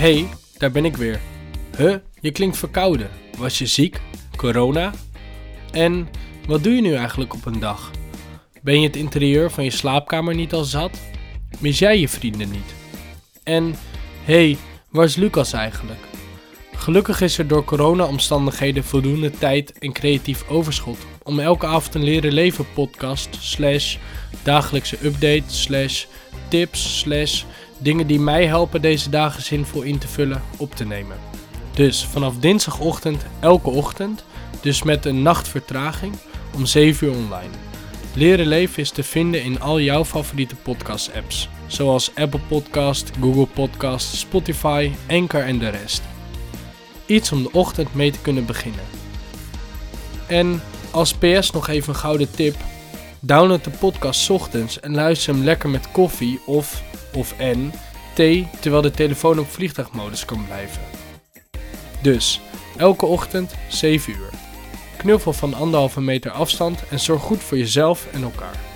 Hey, daar ben ik weer. Huh, je klinkt verkouden. Was je ziek? Corona? En wat doe je nu eigenlijk op een dag? Ben je het interieur van je slaapkamer niet al zat? Mis jij je vrienden niet? En hey, waar is Lucas eigenlijk? Gelukkig is er door corona-omstandigheden voldoende tijd en creatief overschot om elke avond een leren leven podcast slash dagelijkse update slash tips slash dingen die mij helpen deze dagen zinvol in te vullen op te nemen. Dus vanaf dinsdagochtend elke ochtend, dus met een nachtvertraging, om 7 uur online. Leren leven is te vinden in al jouw favoriete podcast apps, zoals Apple Podcast, Google Podcast, Spotify, Anchor en de rest. Iets om de ochtend mee te kunnen beginnen. En als PS nog even een gouden tip. Download de podcast ochtends en luister hem lekker met koffie of, of en, thee terwijl de telefoon op vliegtuigmodus kan blijven. Dus, elke ochtend 7 uur. Knuffel van anderhalve meter afstand en zorg goed voor jezelf en elkaar.